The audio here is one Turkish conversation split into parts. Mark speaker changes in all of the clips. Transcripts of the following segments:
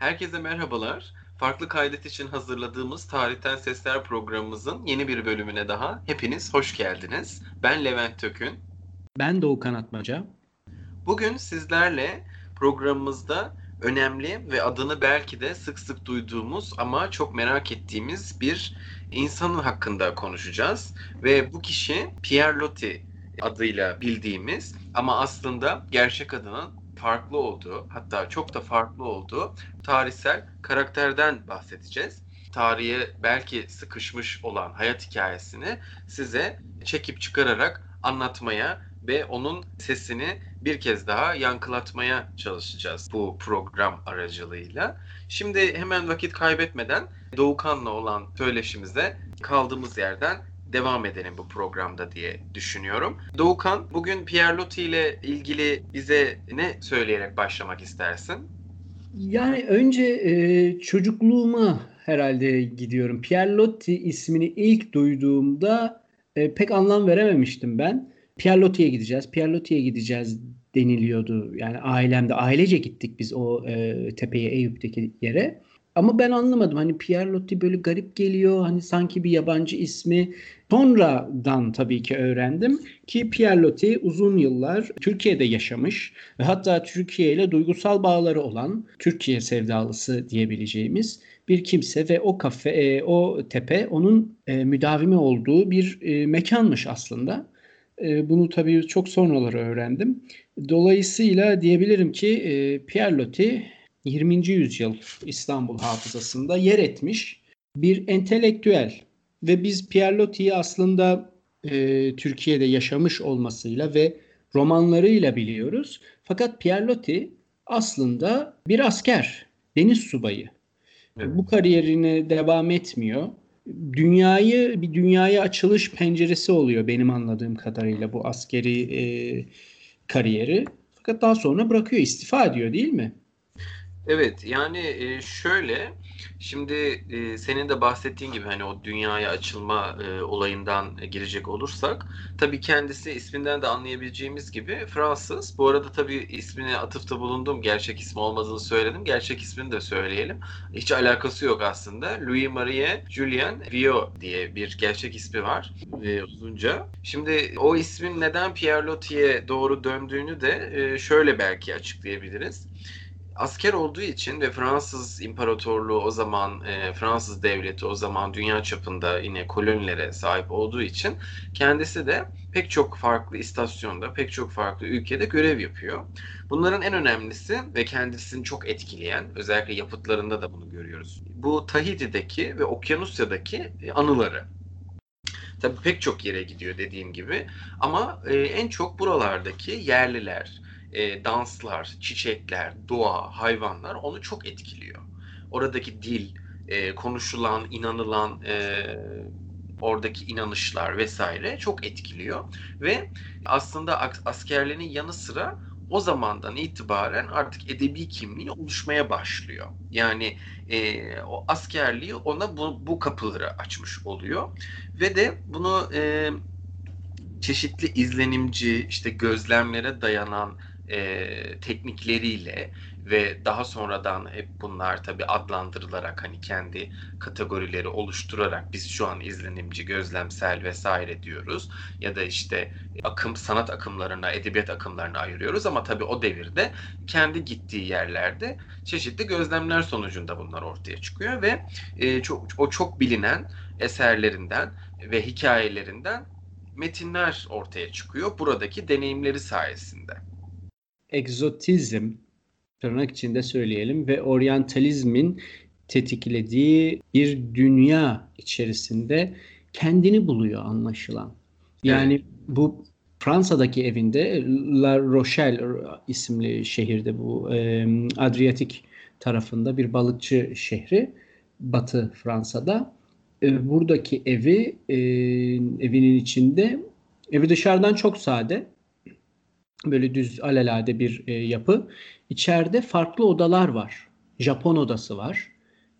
Speaker 1: Herkese merhabalar. Farklı kaydet için hazırladığımız Tarihten Sesler programımızın yeni bir bölümüne daha hepiniz hoş geldiniz. Ben Levent Tökün.
Speaker 2: Ben Doğukan Atmaca.
Speaker 1: Bugün sizlerle programımızda önemli ve adını belki de sık sık duyduğumuz ama çok merak ettiğimiz bir insanın hakkında konuşacağız. Ve bu kişi Pierre Loti adıyla bildiğimiz ama aslında gerçek adının farklı olduğu, hatta çok da farklı olduğu tarihsel karakterden bahsedeceğiz. Tarihe belki sıkışmış olan hayat hikayesini size çekip çıkararak anlatmaya ve onun sesini bir kez daha yankılatmaya çalışacağız bu program aracılığıyla. Şimdi hemen vakit kaybetmeden Doğukan'la olan söyleşimize kaldığımız yerden devam edelim bu programda diye düşünüyorum. Doğukan bugün Pierre Loti ile ilgili bize ne söyleyerek başlamak istersin?
Speaker 2: Yani önce e, çocukluğuma herhalde gidiyorum. Pierre Loti ismini ilk duyduğumda e, pek anlam verememiştim ben. Pierre Loti'ye gideceğiz, Pierre Loti'ye gideceğiz deniliyordu. Yani ailemde, ailece gittik biz o e, tepeye, Eyüp'teki yere. Ama ben anlamadım. Hani Pierre Loti böyle garip geliyor. Hani sanki bir yabancı ismi. Sonradan tabii ki öğrendim ki Pierre Loti uzun yıllar Türkiye'de yaşamış ve hatta Türkiye ile duygusal bağları olan Türkiye sevdalısı diyebileceğimiz bir kimse ve o kafe, e, o tepe onun e, müdavimi olduğu bir e, mekanmış aslında. E, bunu tabii çok sonraları öğrendim. Dolayısıyla diyebilirim ki e, Pierre Loti 20. yüzyıl İstanbul hafızasında yer etmiş bir entelektüel ve biz Pierre Loti'yi aslında e, Türkiye'de yaşamış olmasıyla ve romanlarıyla biliyoruz. Fakat Pierre Loti aslında bir asker, deniz subayı. Evet. Bu kariyerine devam etmiyor. Dünyayı bir dünyaya açılış penceresi oluyor benim anladığım kadarıyla bu askeri e, kariyeri. Fakat daha sonra bırakıyor, istifa ediyor değil mi?
Speaker 1: Evet yani şöyle şimdi senin de bahsettiğin gibi hani o dünyaya açılma olayından girecek olursak tabii kendisi isminden de anlayabileceğimiz gibi Fransız. Bu arada tabii ismini atıfta bulundum. Gerçek ismi olmadığını söyledim. Gerçek ismini de söyleyelim. Hiç alakası yok aslında. Louis Marie Julien Viau diye bir gerçek ismi var uzunca. Şimdi o ismin neden Pierre Loti'ye doğru döndüğünü de şöyle belki açıklayabiliriz asker olduğu için ve Fransız İmparatorluğu o zaman e, Fransız devleti o zaman dünya çapında yine kolonilere sahip olduğu için kendisi de pek çok farklı istasyonda, pek çok farklı ülkede görev yapıyor. Bunların en önemlisi ve kendisini çok etkileyen, özellikle yapıtlarında da bunu görüyoruz. Bu Tahiti'deki ve Okyanusya'daki e, anıları. Tabii pek çok yere gidiyor dediğim gibi ama e, en çok buralardaki yerliler, e, danslar, çiçekler, doğa, hayvanlar onu çok etkiliyor. Oradaki dil, e, konuşulan, inanılan e, oradaki inanışlar vesaire çok etkiliyor ve aslında askerliğinin yanı sıra o zamandan itibaren artık edebi kimliği oluşmaya başlıyor. Yani e, o askerliği ona bu, bu kapıları açmış oluyor ve de bunu e, çeşitli izlenimci işte gözlemlere dayanan e, teknikleriyle ve daha sonradan hep bunlar tabi adlandırılarak hani kendi kategorileri oluşturarak biz şu an izlenimci, gözlemsel vesaire diyoruz. Ya da işte akım sanat akımlarına, edebiyat akımlarına ayırıyoruz ama tabi o devirde kendi gittiği yerlerde çeşitli gözlemler sonucunda bunlar ortaya çıkıyor ve e, çok o çok bilinen eserlerinden ve hikayelerinden metinler ortaya çıkıyor buradaki deneyimleri sayesinde
Speaker 2: egzotizm tırnak içinde söyleyelim ve oryantalizmin tetiklediği bir dünya içerisinde kendini buluyor anlaşılan. Yani evet. bu Fransa'daki evinde La Rochelle isimli şehirde bu e, Adriyatik tarafında bir balıkçı şehri Batı Fransa'da. E, buradaki evi e, evinin içinde evi dışarıdan çok sade böyle düz alelade bir e, yapı. İçeride farklı odalar var. Japon odası var.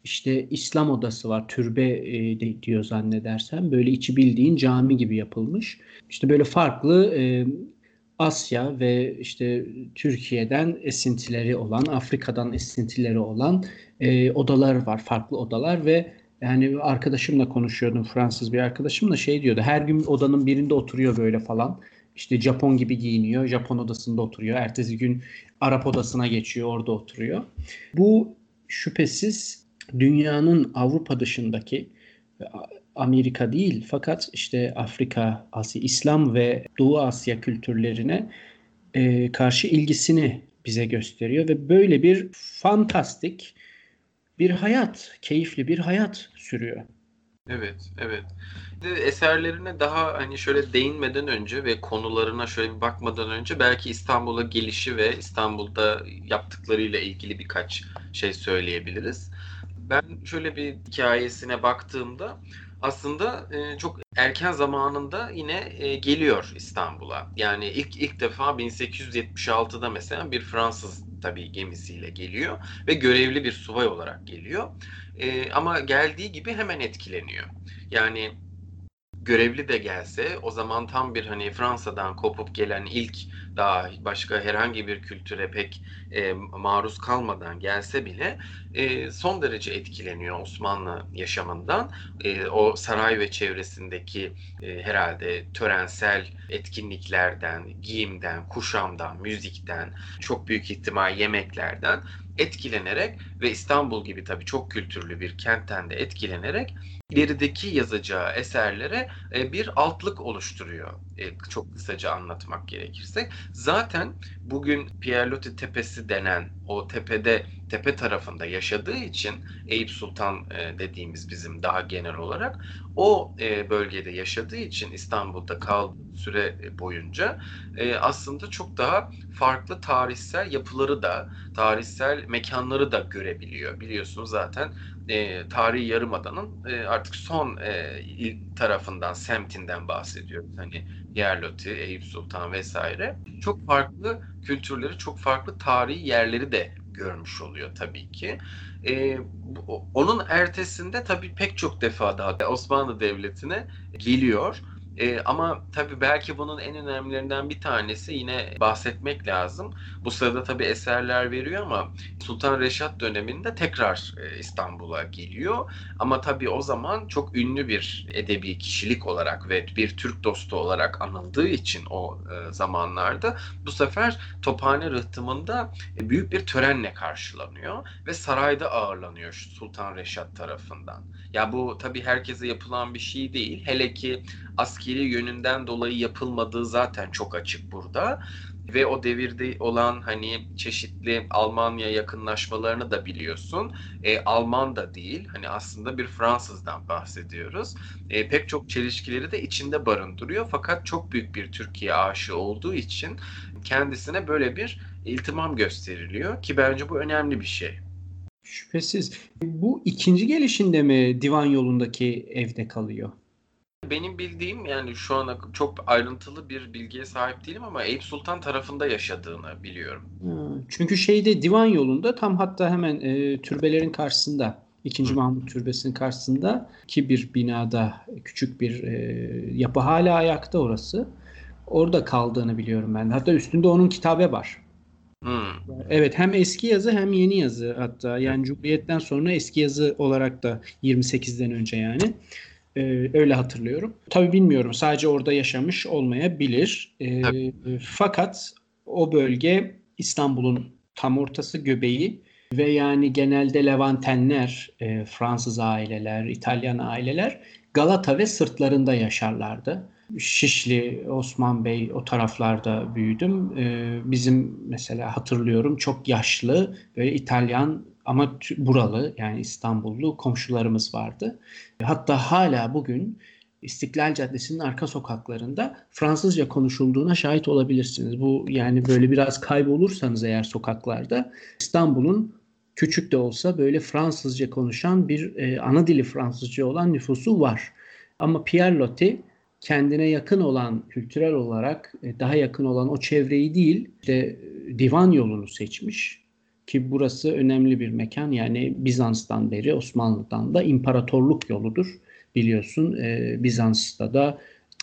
Speaker 2: İşte İslam odası var. Türbe e, de, diyor zannedersem. Böyle içi bildiğin cami gibi yapılmış. İşte böyle farklı e, Asya ve işte Türkiye'den esintileri olan, Afrika'dan esintileri olan e, odalar var, farklı odalar ve yani arkadaşımla konuşuyordum Fransız bir arkadaşımla şey diyordu. Her gün odanın birinde oturuyor böyle falan. İşte Japon gibi giyiniyor. Japon odasında oturuyor. Ertesi gün Arap odasına geçiyor. Orada oturuyor. Bu şüphesiz dünyanın Avrupa dışındaki Amerika değil fakat işte Afrika, Asya, İslam ve Doğu Asya kültürlerine e, karşı ilgisini bize gösteriyor ve böyle bir fantastik bir hayat, keyifli bir hayat sürüyor.
Speaker 1: Evet, evet. Eserlerine daha hani şöyle değinmeden önce ve konularına şöyle bir bakmadan önce belki İstanbul'a gelişi ve İstanbul'da yaptıklarıyla ilgili birkaç şey söyleyebiliriz. Ben şöyle bir hikayesine baktığımda aslında e, çok erken zamanında yine e, geliyor İstanbul'a. Yani ilk ilk defa 1876'da mesela bir Fransız tabii gemisiyle geliyor ve görevli bir subay olarak geliyor. E, ama geldiği gibi hemen etkileniyor. Yani görevli de gelse o zaman tam bir hani Fransa'dan kopup gelen ilk daha başka herhangi bir kültüre pek e, maruz kalmadan gelse bile e, son derece etkileniyor Osmanlı yaşamından. E, o saray ve çevresindeki e, herhalde törensel etkinliklerden, giyimden, kuşamdan, müzikten, çok büyük ihtimal yemeklerden etkilenerek ve İstanbul gibi tabii çok kültürlü bir kentten de etkilenerek ilerideki yazacağı eserlere e, bir altlık oluşturuyor. E, çok kısaca anlatmak gerekirse. Zaten bugün Pierre Tepesi denen o tepede tepe tarafında yaşadığı için Eyüp Sultan e, dediğimiz bizim daha genel olarak o bölgede yaşadığı için İstanbul'da kaldığı süre boyunca aslında çok daha farklı tarihsel yapıları da tarihsel mekanları da görebiliyor. Biliyorsunuz zaten e, tarihi yarımadanın e, artık son e, tarafından, semtinden bahsediyoruz. Hani Yerloti, Eyüp Sultan vesaire. Çok farklı kültürleri, çok farklı tarihi yerleri de görmüş oluyor tabii ki. E, onun ertesinde tabii pek çok defa daha Osmanlı Devleti'ne geliyor. E, ama tabii belki bunun en önemlilerinden bir tanesi yine bahsetmek lazım. Bu sırada tabii eserler veriyor ama Sultan Reşat döneminde tekrar e, İstanbul'a geliyor. Ama tabii o zaman çok ünlü bir edebi kişilik olarak ve bir Türk dostu olarak anıldığı için o e, zamanlarda bu sefer Tophane Rıhtımı'nda e, büyük bir törenle karşılanıyor ve sarayda ağırlanıyor Sultan Reşat tarafından. Ya bu tabii herkese yapılan bir şey değil. Hele ki askeri yönünden dolayı yapılmadığı zaten çok açık burada. Ve o devirde olan hani çeşitli Almanya yakınlaşmalarını da biliyorsun. E, Alman da değil. Hani aslında bir Fransızdan bahsediyoruz. E, pek çok çelişkileri de içinde barındırıyor. Fakat çok büyük bir Türkiye aşığı olduğu için kendisine böyle bir iltimam gösteriliyor. Ki bence bu önemli bir şey.
Speaker 2: Şüphesiz. Bu ikinci gelişinde mi divan yolundaki evde kalıyor?
Speaker 1: Benim bildiğim yani şu ana çok ayrıntılı bir bilgiye sahip değilim ama Eyüp Sultan tarafında yaşadığını biliyorum.
Speaker 2: Çünkü şeyde divan yolunda tam hatta hemen e, türbelerin karşısında İkinci Mahmut Türbesi'nin karşısında ki bir binada küçük bir e, yapı hala ayakta orası. Orada kaldığını biliyorum ben. Hatta üstünde onun kitabe var. Hmm. Evet hem eski yazı hem yeni yazı hatta yani Cumhuriyet'ten sonra eski yazı olarak da 28'den önce yani. Ee, öyle hatırlıyorum. Tabii bilmiyorum. Sadece orada yaşamış olmayabilir. Ee, fakat o bölge İstanbul'un tam ortası göbeği ve yani genelde Levantenler, e, Fransız aileler, İtalyan aileler Galata ve sırtlarında yaşarlardı. Şişli, Osman Bey o taraflarda büyüdüm. Ee, bizim mesela hatırlıyorum çok yaşlı böyle İtalyan ama buralı yani İstanbullu komşularımız vardı. Hatta hala bugün İstiklal Caddesi'nin arka sokaklarında Fransızca konuşulduğuna şahit olabilirsiniz. Bu yani böyle biraz kaybolursanız eğer sokaklarda İstanbul'un küçük de olsa böyle Fransızca konuşan bir e, ana dili Fransızca olan nüfusu var. Ama Pierre Loti kendine yakın olan kültürel olarak e, daha yakın olan o çevreyi değil işte divan yolunu seçmiş ki burası önemli bir mekan yani Bizans'tan beri Osmanlı'dan da imparatorluk yoludur biliyorsun e, Bizans'ta da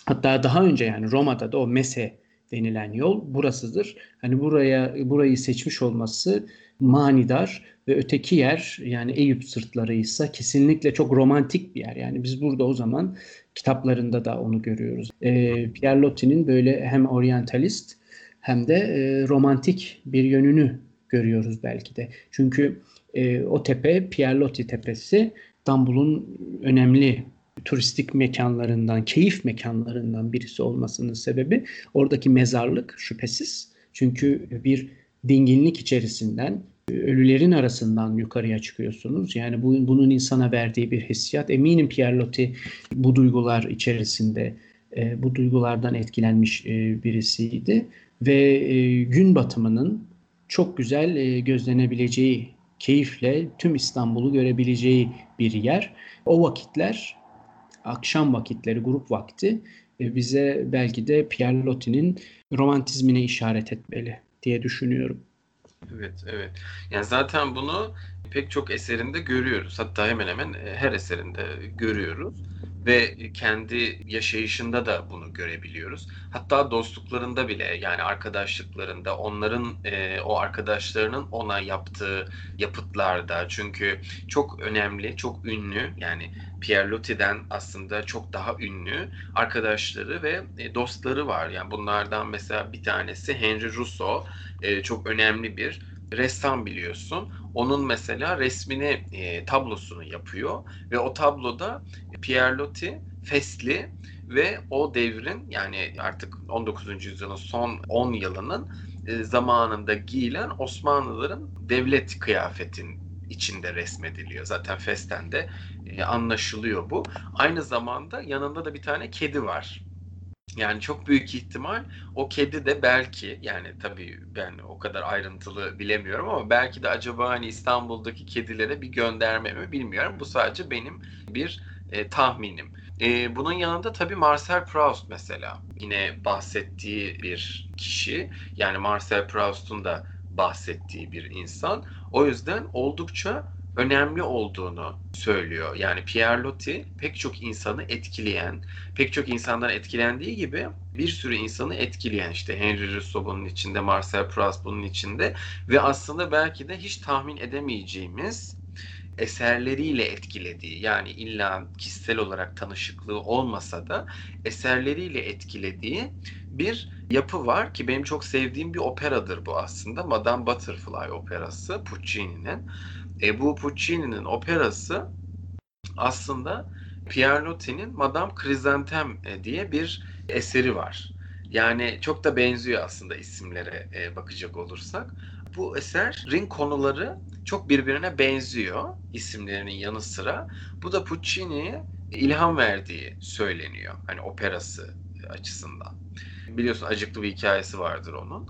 Speaker 2: hatta daha önce yani Roma'da da o Mese denilen yol burasıdır. Hani buraya burayı seçmiş olması manidar ve öteki yer yani Eyüp sırtları ise kesinlikle çok romantik bir yer. Yani biz burada o zaman kitaplarında da onu görüyoruz. E, Pierre Loti'nin böyle hem oryantalist hem de e, romantik bir yönünü görüyoruz belki de. Çünkü e, o tepe Pierre Loti tepesi İstanbul'un önemli turistik mekanlarından, keyif mekanlarından birisi olmasının sebebi oradaki mezarlık şüphesiz. Çünkü bir dinginlik içerisinden ölülerin arasından yukarıya çıkıyorsunuz. Yani bu, bunun insana verdiği bir hissiyat. Eminim Pierre bu duygular içerisinde, e, bu duygulardan etkilenmiş e, birisiydi. Ve e, gün batımının çok güzel e, gözlenebileceği, keyifle tüm İstanbul'u görebileceği bir yer. O vakitler, akşam vakitleri, grup vakti e, bize belki de Pierre Loti'nin romantizmine işaret etmeli diye düşünüyorum.
Speaker 1: Evet, evet. Yani zaten bunu pek çok eserinde görüyoruz. Hatta hemen hemen e, her eserinde görüyoruz ve kendi yaşayışında da bunu görebiliyoruz. Hatta dostluklarında bile yani arkadaşlıklarında onların e, o arkadaşlarının ona yaptığı yapıtlarda çünkü çok önemli, çok ünlü yani Pierre Loti'den aslında çok daha ünlü arkadaşları ve e, dostları var. Yani bunlardan mesela bir tanesi Henry Rousseau e, çok önemli bir ressam biliyorsun. Onun mesela resmini, e, tablosunu yapıyor ve o tabloda Pierre Loti fesli ve o devrin yani artık 19. yüzyılın son 10 yılının e, zamanında giyilen Osmanlıların devlet kıyafetin içinde resmediliyor. Zaten Festen de e, anlaşılıyor bu. Aynı zamanda yanında da bir tane kedi var. Yani çok büyük ihtimal o kedi de belki yani tabii ben o kadar ayrıntılı bilemiyorum ama belki de acaba hani İstanbul'daki kedilere bir gönderme mi bilmiyorum. Bu sadece benim bir e, tahminim. E, bunun yanında tabii Marcel Proust mesela yine bahsettiği bir kişi. Yani Marcel Proust'un da bahsettiği bir insan. O yüzden oldukça önemli olduğunu söylüyor. Yani Pierre Loti pek çok insanı etkileyen, pek çok insandan etkilendiği gibi bir sürü insanı etkileyen işte Henry Rousseau bunun içinde, Marcel Proust bunun içinde ve aslında belki de hiç tahmin edemeyeceğimiz eserleriyle etkilediği yani illa kişisel olarak tanışıklığı olmasa da eserleriyle etkilediği bir yapı var ki benim çok sevdiğim bir operadır bu aslında. Madame Butterfly operası Puccini'nin. E, bu Puccini'nin operası aslında Pierre Loti'nin Madame Chrysanthème e, diye bir eseri var. Yani çok da benziyor aslında isimlere e, bakacak olursak. Bu eserin konuları çok birbirine benziyor isimlerinin yanı sıra. Bu da Puccini'ye ilham verdiği söyleniyor. Hani operası açısından. Biliyorsun acıklı bir hikayesi vardır onun.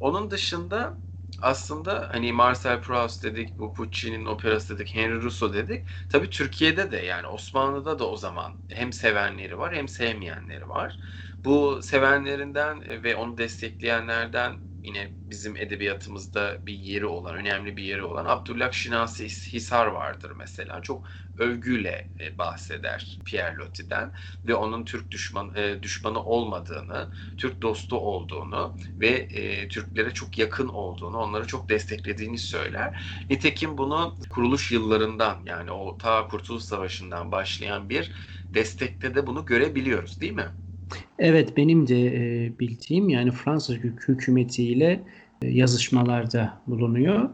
Speaker 1: Onun dışında aslında hani Marcel Proust dedik, bu Puccini'nin operası dedik, Henry Rousseau dedik. Tabii Türkiye'de de yani Osmanlı'da da o zaman hem sevenleri var hem sevmeyenleri var. Bu sevenlerinden ve onu destekleyenlerden yine bizim edebiyatımızda bir yeri olan, önemli bir yeri olan Abdullah Şinasi Hisar vardır mesela. Çok övgüyle e, bahseder Pierre Loti'den ve onun Türk düşman, e, düşmanı olmadığını, Türk dostu olduğunu ve e, Türklere çok yakın olduğunu, onları çok desteklediğini söyler. Nitekim bunu kuruluş yıllarından yani o ta Kurtuluş Savaşı'ndan başlayan bir destekte de bunu görebiliyoruz değil mi?
Speaker 2: Evet benim de e, bildiğim yani Fransız hükümetiyle e, yazışmalarda bulunuyor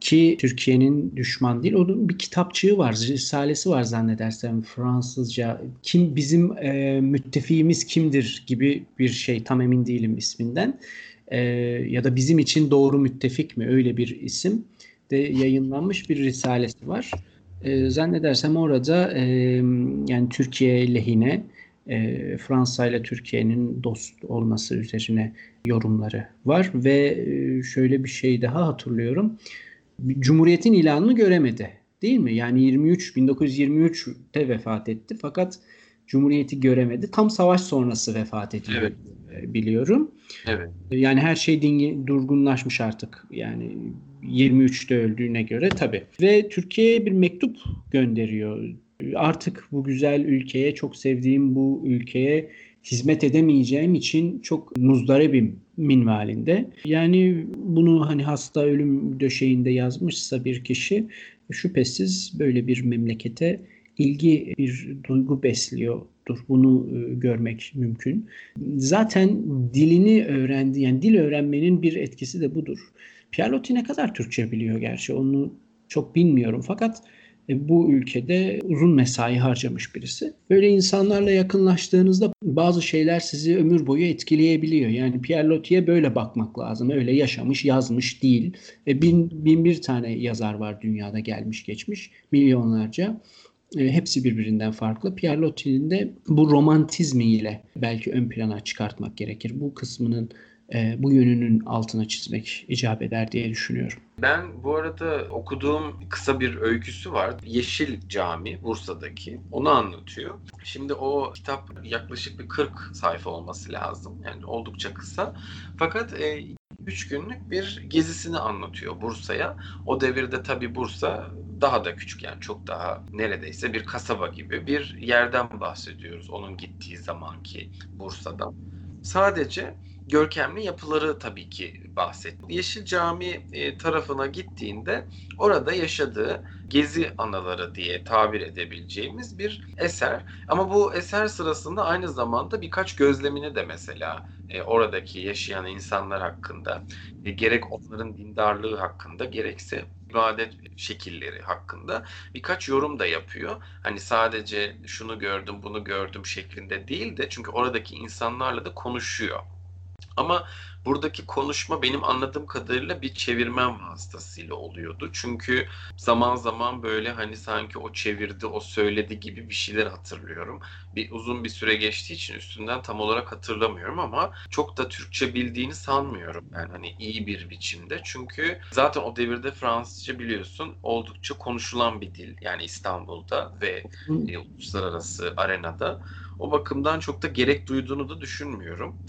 Speaker 2: ki Türkiye'nin düşman değil. Onun bir kitapçığı var, risalesi var zannedersem Fransızca. Kim bizim e, müttefiğimiz kimdir gibi bir şey tam emin değilim isminden. E, ya da bizim için doğru müttefik mi öyle bir isim de yayınlanmış bir risalesi var. E, zannedersem orada e, yani Türkiye lehine e, Fransa ile Türkiye'nin dost olması üzerine yorumları var ve e, şöyle bir şey daha hatırlıyorum. Cumhuriyet'in ilanını göremedi. Değil mi? Yani 23 1923'te vefat etti fakat Cumhuriyeti göremedi. Tam savaş sonrası vefat etti evet. biliyorum.
Speaker 1: Evet.
Speaker 2: Yani her şey dingi, durgunlaşmış artık. Yani 23'te öldüğüne göre tabii. Ve Türkiye'ye bir mektup gönderiyor. Artık bu güzel ülkeye, çok sevdiğim bu ülkeye hizmet edemeyeceğim için çok muzdaribim minvalinde. Yani bunu hani hasta ölüm döşeğinde yazmışsa bir kişi şüphesiz böyle bir memlekete ilgi bir duygu besliyordur. Bunu e, görmek mümkün. Zaten dilini öğrendi yani dil öğrenmenin bir etkisi de budur. Pierre ne kadar Türkçe biliyor gerçi onu çok bilmiyorum fakat bu ülkede uzun mesai harcamış birisi. Böyle insanlarla yakınlaştığınızda bazı şeyler sizi ömür boyu etkileyebiliyor. Yani Pierre Loti'ye böyle bakmak lazım. Öyle yaşamış, yazmış değil. E, bin, bin bir tane yazar var dünyada gelmiş geçmiş. Milyonlarca. E, hepsi birbirinden farklı. Pierre Loti'nin de bu romantizmiyle belki ön plana çıkartmak gerekir. Bu kısmının e, bu yönünün altına çizmek icap eder diye düşünüyorum.
Speaker 1: Ben bu arada okuduğum kısa bir öyküsü var. Yeşil Cami Bursa'daki. Onu anlatıyor. Şimdi o kitap yaklaşık bir 40 sayfa olması lazım. Yani oldukça kısa. Fakat e, 3 günlük bir gezisini anlatıyor Bursa'ya. O devirde tabii Bursa daha da küçük yani çok daha neredeyse bir kasaba gibi bir yerden bahsediyoruz onun gittiği zamanki Bursa'dan. Sadece görkemli yapıları tabii ki bahsetti. Yeşil Cami e, tarafına gittiğinde orada yaşadığı gezi anıları diye tabir edebileceğimiz bir eser. Ama bu eser sırasında aynı zamanda birkaç gözlemini de mesela e, oradaki yaşayan insanlar hakkında e, gerek onların dindarlığı hakkında gerekse ibadet şekilleri hakkında birkaç yorum da yapıyor. Hani sadece şunu gördüm, bunu gördüm şeklinde değil de çünkü oradaki insanlarla da konuşuyor. Ama buradaki konuşma benim anladığım kadarıyla bir çevirmen vasıtasıyla oluyordu. Çünkü zaman zaman böyle hani sanki o çevirdi, o söyledi gibi bir şeyler hatırlıyorum. Bir uzun bir süre geçtiği için üstünden tam olarak hatırlamıyorum ama çok da Türkçe bildiğini sanmıyorum. Yani hani iyi bir biçimde. Çünkü zaten o devirde Fransızca biliyorsun oldukça konuşulan bir dil. Yani İstanbul'da ve e, uluslararası arenada. O bakımdan çok da gerek duyduğunu da düşünmüyorum.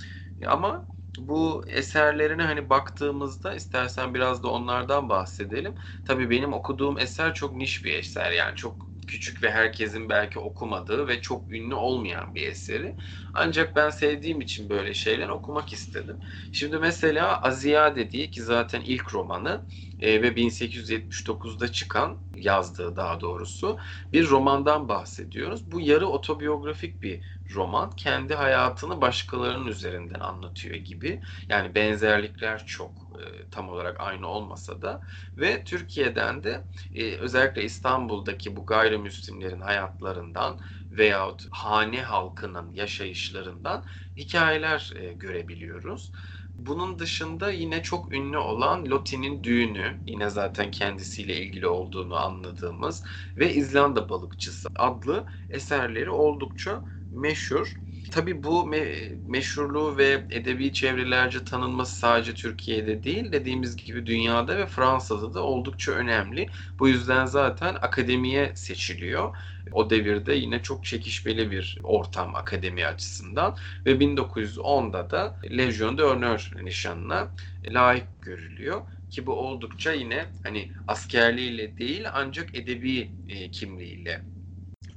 Speaker 1: Ama bu eserlerine hani baktığımızda istersen biraz da onlardan bahsedelim. Tabii benim okuduğum eser çok niş bir eser yani çok küçük ve herkesin belki okumadığı ve çok ünlü olmayan bir eseri. Ancak ben sevdiğim için böyle şeyler okumak istedim. Şimdi mesela Aziya dediği ki zaten ilk romanı e, ve 1879'da çıkan yazdığı daha doğrusu bir romandan bahsediyoruz. Bu yarı otobiyografik bir roman. Kendi hayatını başkalarının üzerinden anlatıyor gibi. Yani benzerlikler çok e, tam olarak aynı olmasa da ve Türkiye'den de e, özellikle İstanbul'daki bu gayrimüslimlerin hayatlarından veyahut hane halkının yaşayışlarından hikayeler e, görebiliyoruz. Bunun dışında yine çok ünlü olan Loti'nin düğünü, yine zaten kendisiyle ilgili olduğunu anladığımız ve İzlanda balıkçısı adlı eserleri oldukça meşhur. Tabii bu me- meşhurluğu ve edebi çevrelerce tanınması sadece Türkiye'de değil, dediğimiz gibi dünyada ve Fransa'da da oldukça önemli. Bu yüzden zaten akademiye seçiliyor. O devirde yine çok çekişmeli bir ortam akademi açısından ve 1910'da da Legion d'Honneur nişanına layık görülüyor ki bu oldukça yine hani askerliğiyle değil ancak edebi e, kimliğiyle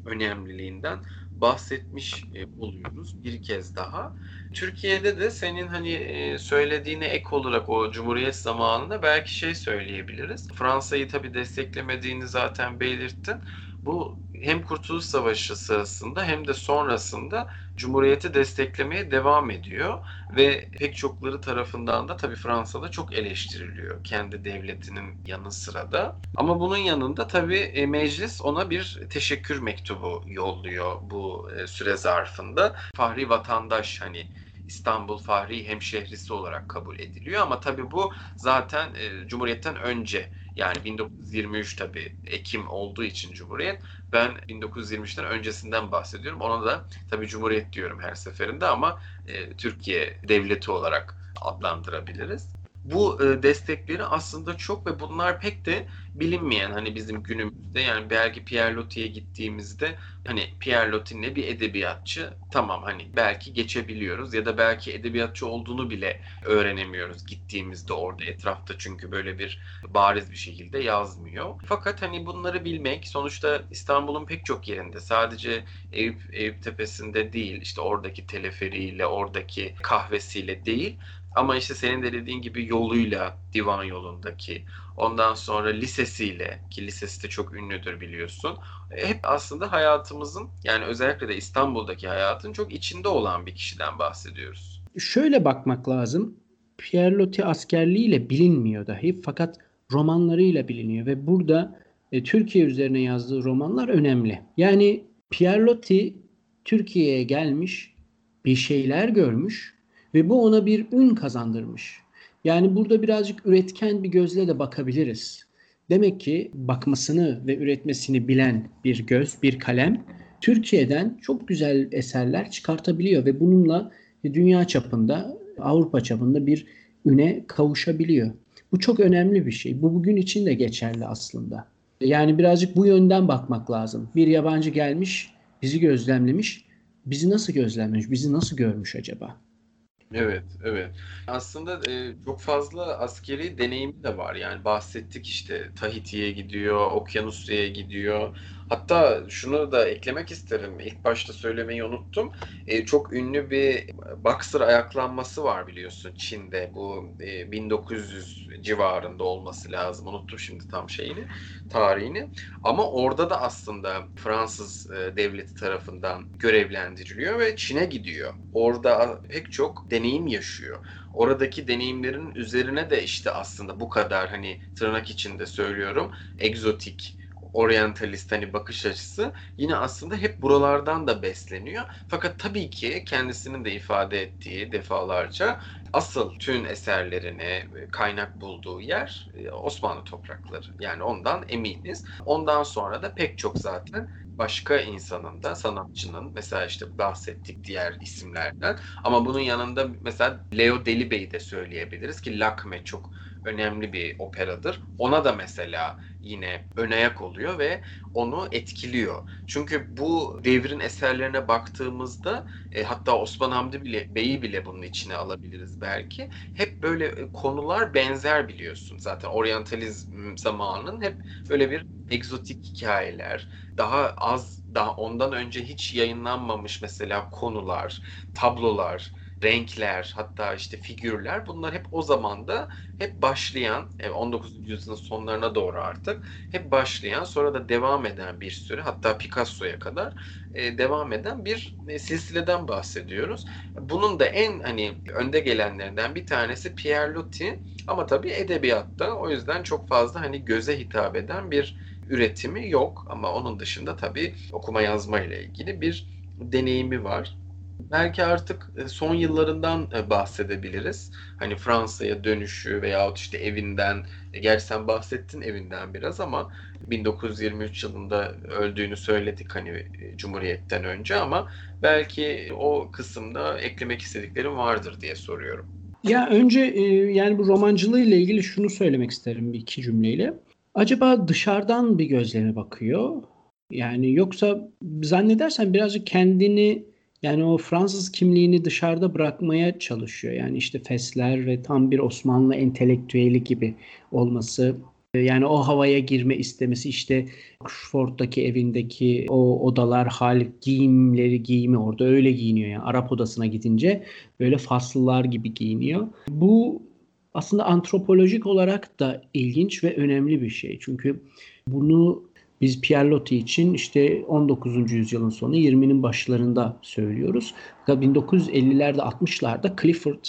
Speaker 1: önemliliğinden bahsetmiş e, oluyoruz bir kez daha. Türkiye'de de senin hani e, söylediğine ek olarak o Cumhuriyet zamanında belki şey söyleyebiliriz. Fransa'yı tabi desteklemediğini zaten belirttin. Bu hem Kurtuluş Savaşı sırasında hem de sonrasında Cumhuriyeti desteklemeye devam ediyor ve pek çokları tarafından da tabii Fransa'da çok eleştiriliyor kendi devletinin yanı sıra da. Ama bunun yanında tabii e, meclis ona bir teşekkür mektubu yolluyor bu e, süre zarfında. Fahri vatandaş hani İstanbul Fahri Hemşehrisi olarak kabul ediliyor ama tabii bu zaten e, Cumhuriyet'ten önce yani 1923 tabii Ekim olduğu için Cumhuriyet. Ben 1923'ten öncesinden bahsediyorum. Ona da tabii Cumhuriyet diyorum her seferinde ama e, Türkiye devleti olarak adlandırabiliriz. bu e, destekleri aslında çok ve bunlar pek de bilinmeyen hani bizim günümüzde yani belki Pierre Loti'ye gittiğimizde hani Pierre Loti ne bir edebiyatçı tamam hani belki geçebiliyoruz ya da belki edebiyatçı olduğunu bile öğrenemiyoruz gittiğimizde orada etrafta çünkü böyle bir bariz bir şekilde yazmıyor. Fakat hani bunları bilmek sonuçta İstanbul'un pek çok yerinde sadece Eyüp, Eyüp Tepesi'nde değil işte oradaki teleferiyle oradaki kahvesiyle değil ama işte senin de dediğin gibi yoluyla divan yolundaki ondan sonra lisesiyle ki lisesi de çok ünlüdür biliyorsun. E, hep aslında hayatımızın yani özellikle de İstanbul'daki hayatın çok içinde olan bir kişiden bahsediyoruz.
Speaker 2: Şöyle bakmak lazım. Pierre Loti askerliğiyle bilinmiyor dahi fakat romanlarıyla biliniyor ve burada e, Türkiye üzerine yazdığı romanlar önemli. Yani Pierre Loti Türkiye'ye gelmiş, bir şeyler görmüş ve bu ona bir ün kazandırmış. Yani burada birazcık üretken bir gözle de bakabiliriz. Demek ki bakmasını ve üretmesini bilen bir göz, bir kalem Türkiye'den çok güzel eserler çıkartabiliyor ve bununla dünya çapında, Avrupa çapında bir üne kavuşabiliyor. Bu çok önemli bir şey. Bu bugün için de geçerli aslında. Yani birazcık bu yönden bakmak lazım. Bir yabancı gelmiş, bizi gözlemlemiş. Bizi nasıl gözlemlemiş, bizi nasıl görmüş acaba?
Speaker 1: Evet, evet. Aslında e, çok fazla askeri deneyimi de var. Yani bahsettik işte Tahiti'ye gidiyor, Okyanusya'ya gidiyor. Hatta şunu da eklemek isterim. İlk başta söylemeyi unuttum. E, çok ünlü bir boxer ayaklanması var biliyorsun Çin'de. Bu e, 1900 civarında olması lazım. Unuttum şimdi tam şeyini, tarihini. Ama orada da aslında Fransız e, devleti tarafından görevlendiriliyor ve Çin'e gidiyor. Orada pek çok deneyim yaşıyor oradaki deneyimlerin üzerine de işte aslında bu kadar hani tırnak içinde söylüyorum egzotik oryantalist hani bakış açısı yine aslında hep buralardan da besleniyor. Fakat tabii ki kendisinin de ifade ettiği defalarca asıl tüm eserlerini kaynak bulduğu yer e, Osmanlı toprakları. Yani ondan eminiz. Ondan sonra da pek çok zaten başka insanın da sanatçının mesela işte bahsettik diğer isimlerden ama bunun yanında mesela Leo Delibey'i de söyleyebiliriz ki Lakme çok önemli bir operadır. Ona da mesela yine önayak oluyor ve onu etkiliyor. Çünkü bu devrin eserlerine baktığımızda e, hatta Osman Hamdi bile Bey'i bile bunun içine alabiliriz belki. Hep böyle e, konular benzer biliyorsun. Zaten oryantalizm zamanının hep böyle bir egzotik hikayeler, daha az daha ondan önce hiç yayınlanmamış mesela konular, tablolar, renkler hatta işte figürler bunlar hep o zamanda hep başlayan 19. E, yüzyılın sonlarına doğru artık hep başlayan sonra da devam eden bir sürü hatta Picasso'ya kadar e, devam eden bir e, silsileden bahsediyoruz. Bunun da en hani önde gelenlerinden bir tanesi Pierre Loti ama tabii edebiyatta o yüzden çok fazla hani göze hitap eden bir üretimi yok ama onun dışında tabii okuma yazma ile ilgili bir deneyimi var. Belki artık e, son yıllarından e, bahsedebiliriz. Hani Fransa'ya dönüşü veyahut işte evinden, e, gerçi sen bahsettin evinden biraz ama 1923 yılında öldüğünü söyledik hani Cumhuriyet'ten önce ama belki o kısımda eklemek istediklerim vardır diye soruyorum.
Speaker 2: Ya önce yani bu romancılığı ile ilgili şunu söylemek isterim bir iki cümleyle. Acaba dışarıdan bir gözleme bakıyor? Yani yoksa zannedersen birazcık kendini yani o Fransız kimliğini dışarıda bırakmaya çalışıyor. Yani işte fesler ve tam bir Osmanlı entelektüeli gibi olması. Yani o havaya girme istemesi işte Oxford'daki evindeki o odalar hal giyimleri giyimi orada öyle giyiniyor yani Arap odasına gidince böyle faslılar gibi giyiniyor. Bu aslında antropolojik olarak da ilginç ve önemli bir şey. Çünkü bunu biz Pierre Loti için işte 19. yüzyılın sonu 20'nin başlarında söylüyoruz. 1950'lerde 60'larda Clifford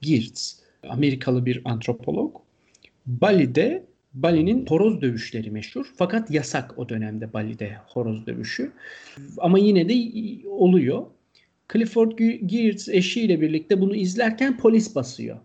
Speaker 2: Geertz Amerikalı bir antropolog Bali'de Bali'nin horoz dövüşleri meşhur. Fakat yasak o dönemde Bali'de horoz dövüşü. Ama yine de oluyor. Clifford Geertz eşiyle birlikte bunu izlerken polis basıyor.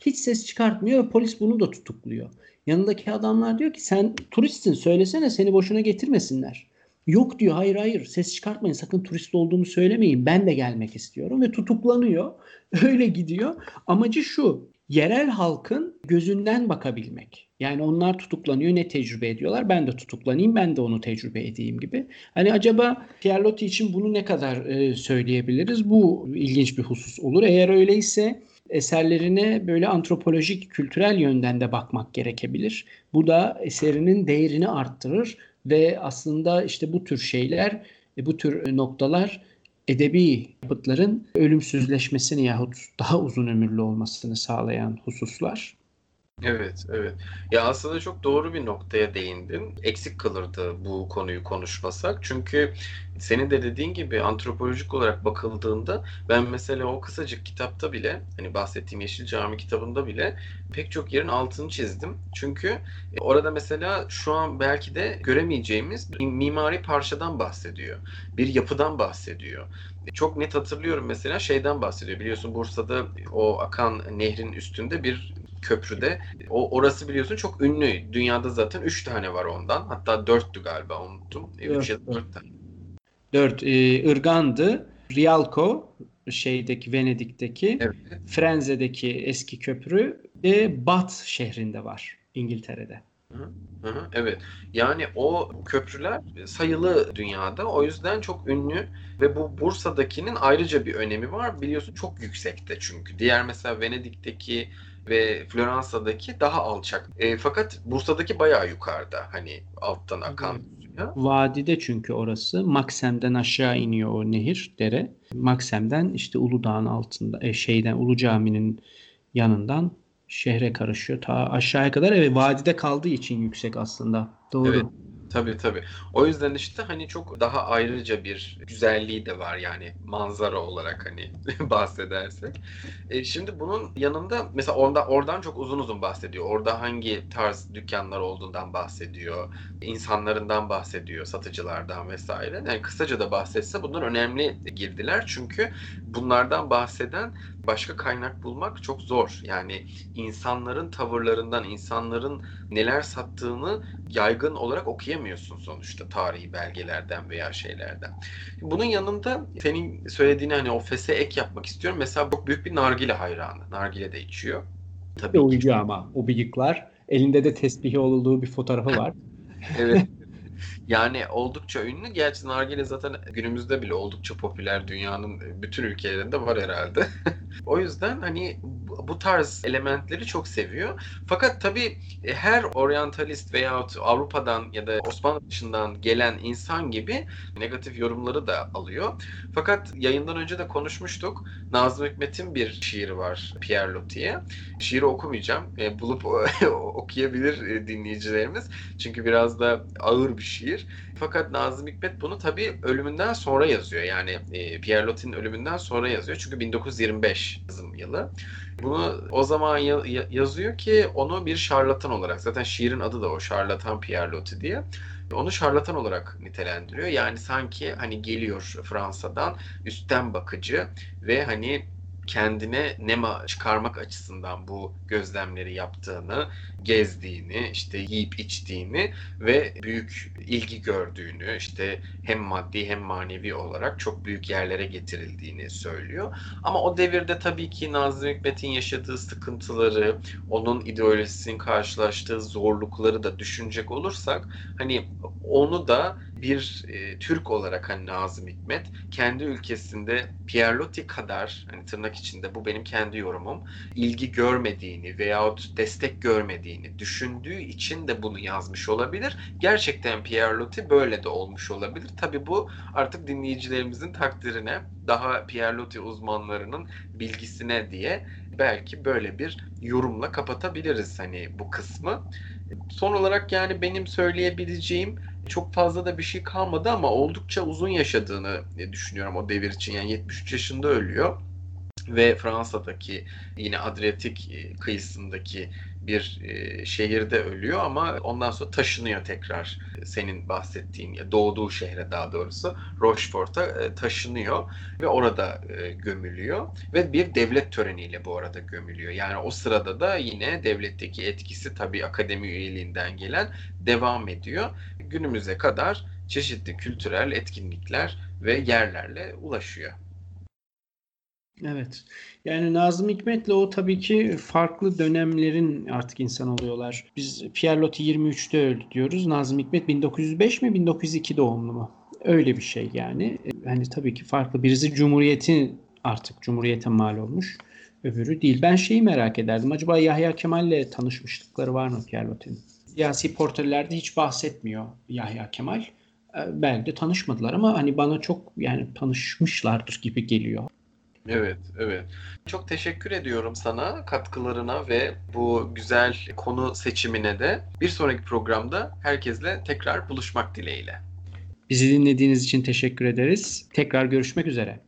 Speaker 2: Hiç ses çıkartmıyor ve polis bunu da tutukluyor. Yanındaki adamlar diyor ki sen turistsin söylesene seni boşuna getirmesinler. Yok diyor hayır hayır ses çıkartmayın sakın turist olduğumu söylemeyin ben de gelmek istiyorum ve tutuklanıyor. Öyle gidiyor. Amacı şu yerel halkın gözünden bakabilmek. Yani onlar tutuklanıyor ne tecrübe ediyorlar ben de tutuklanayım ben de onu tecrübe edeyim gibi. Hani acaba Pierlotti için bunu ne kadar söyleyebiliriz? Bu ilginç bir husus olur. Eğer öyleyse eserlerine böyle antropolojik, kültürel yönden de bakmak gerekebilir. Bu da eserinin değerini arttırır ve aslında işte bu tür şeyler, e, bu tür noktalar edebi yapıtların ölümsüzleşmesini yahut daha uzun ömürlü olmasını sağlayan hususlar.
Speaker 1: Evet, evet. Ya aslında çok doğru bir noktaya değindin. Eksik kalırdı bu konuyu konuşmasak. Çünkü senin de dediğin gibi antropolojik olarak bakıldığında ben mesela o kısacık kitapta bile hani bahsettiğim Yeşil Cami kitabında bile pek çok yerin altını çizdim. Çünkü orada mesela şu an belki de göremeyeceğimiz bir mimari parçadan bahsediyor. Bir yapıdan bahsediyor. Çok net hatırlıyorum mesela şeyden bahsediyor. Biliyorsun Bursa'da o akan nehrin üstünde bir köprüde. O orası biliyorsun çok ünlü. Dünyada zaten 3 tane var ondan. Hatta 4'tü galiba unuttum. 3 ya da 4 tane.
Speaker 2: 4 e, Irgan'dı. Rialco şeydeki Venedik'teki evet. Frenze'deki eski köprü ve Bath şehrinde var İngiltere'de.
Speaker 1: Hı hı, evet. Yani o köprüler sayılı dünyada. O yüzden çok ünlü ve bu Bursa'dakinin ayrıca bir önemi var. Biliyorsun çok yüksekte çünkü. Diğer mesela Venedik'teki ve Floransa'daki daha alçak. E, fakat Bursa'daki bayağı yukarıda hani alttan akan
Speaker 2: suya. Vadide çünkü orası. Maksem'den aşağı iniyor o nehir, dere. Maksem'den işte Uludağ'ın altında, e, şeyden Ulu Cami'nin yanından şehre karışıyor. Ta aşağıya kadar evet vadide kaldığı için yüksek aslında. Doğru.
Speaker 1: Evet. Tabii tabii. O yüzden işte hani çok daha ayrıca bir güzelliği de var yani manzara olarak hani bahsedersek. E, şimdi bunun yanında mesela orada oradan çok uzun uzun bahsediyor. Orada hangi tarz dükkanlar olduğundan bahsediyor. insanlarından bahsediyor, satıcılardan vesaire. Yani kısaca da bahsetse bunlar önemli girdiler. Çünkü bunlardan bahseden başka kaynak bulmak çok zor. Yani insanların tavırlarından, insanların neler sattığını yaygın olarak okuyamıyorsun sonuçta tarihi belgelerden veya şeylerden. Bunun yanında senin söylediğini hani o fese ek yapmak istiyorum. Mesela çok büyük bir nargile hayranı. Nargile de içiyor.
Speaker 2: Tabii Oyuncu ama o bıyıklar. Elinde de tesbihi olduğu bir fotoğrafı var.
Speaker 1: evet. Yani oldukça ünlü. Gerçi nargile zaten günümüzde bile oldukça popüler. Dünyanın bütün ülkelerinde var herhalde. o yüzden hani bu tarz elementleri çok seviyor. Fakat tabii e, her oryantalist veyahut Avrupa'dan ya da Osmanlı dışından gelen insan gibi negatif yorumları da alıyor. Fakat yayından önce de konuşmuştuk. Nazım Hikmet'in bir şiiri var Pierre Loti'ye. Şiiri okumayacağım. E, bulup okuyabilir e, dinleyicilerimiz. Çünkü biraz da ağır bir şiir. Fakat Nazım Hikmet bunu tabii ölümünden sonra yazıyor. Yani e, Pierre Loti'nin ölümünden sonra yazıyor. Çünkü 1925 yazım yılı. Bunu o zaman ya- yazıyor ki onu bir şarlatan olarak zaten şiirin adı da o şarlatan Pierre Loti diye. Onu şarlatan olarak nitelendiriyor. Yani sanki hani geliyor Fransa'dan üstten bakıcı ve hani kendine nema çıkarmak açısından bu gözlemleri yaptığını, gezdiğini, işte yiyip içtiğini ve büyük ilgi gördüğünü, işte hem maddi hem manevi olarak çok büyük yerlere getirildiğini söylüyor. Ama o devirde tabii ki Nazım Hikmet'in yaşadığı sıkıntıları, onun ideolojisinin karşılaştığı zorlukları da düşünecek olursak hani onu da bir e, Türk olarak hani Nazım Hikmet kendi ülkesinde Pierre Loti kadar hani tırnak içinde bu benim kendi yorumum ilgi görmediğini veyahut destek görmediğini düşündüğü için de bunu yazmış olabilir. Gerçekten Pierre Loti böyle de olmuş olabilir. Tabi bu artık dinleyicilerimizin takdirine daha Pierre Loti uzmanlarının bilgisine diye belki böyle bir yorumla kapatabiliriz hani bu kısmı. Son olarak yani benim söyleyebileceğim çok fazla da bir şey kalmadı ama oldukça uzun yaşadığını düşünüyorum o devir için. Yani 73 yaşında ölüyor ve Fransa'daki yine Adriyatik e, kıyısındaki bir e, şehirde ölüyor ama ondan sonra taşınıyor tekrar senin bahsettiğin doğduğu şehre daha doğrusu Rochefort'a e, taşınıyor ve orada gömülüyor ve bir devlet töreniyle bu arada gömülüyor. Yani o sırada da yine devletteki etkisi tabii akademi üyeliğinden gelen devam ediyor. Günümüze kadar çeşitli kültürel etkinlikler ve yerlerle ulaşıyor.
Speaker 2: Evet. Yani Nazım Hikmet'le o tabii ki farklı dönemlerin artık insan oluyorlar. Biz Pierre Loti 23'te öldü diyoruz. Nazım Hikmet 1905 mi 1902 doğumlu mu? Öyle bir şey yani. Hani tabii ki farklı. Birisi Cumhuriyet'in artık Cumhuriyet'e mal olmuş. Öbürü değil. Ben şeyi merak ederdim. Acaba Yahya Kemal'le tanışmışlıkları var mı Pierre Loti'nin? Siyasi portrelerde hiç bahsetmiyor Yahya Kemal. Belki de tanışmadılar ama hani bana çok yani tanışmışlardır gibi geliyor.
Speaker 1: Evet, evet. Çok teşekkür ediyorum sana katkılarına ve bu güzel konu seçimine de. Bir sonraki programda herkesle tekrar buluşmak dileğiyle.
Speaker 2: Bizi dinlediğiniz için teşekkür ederiz. Tekrar görüşmek üzere.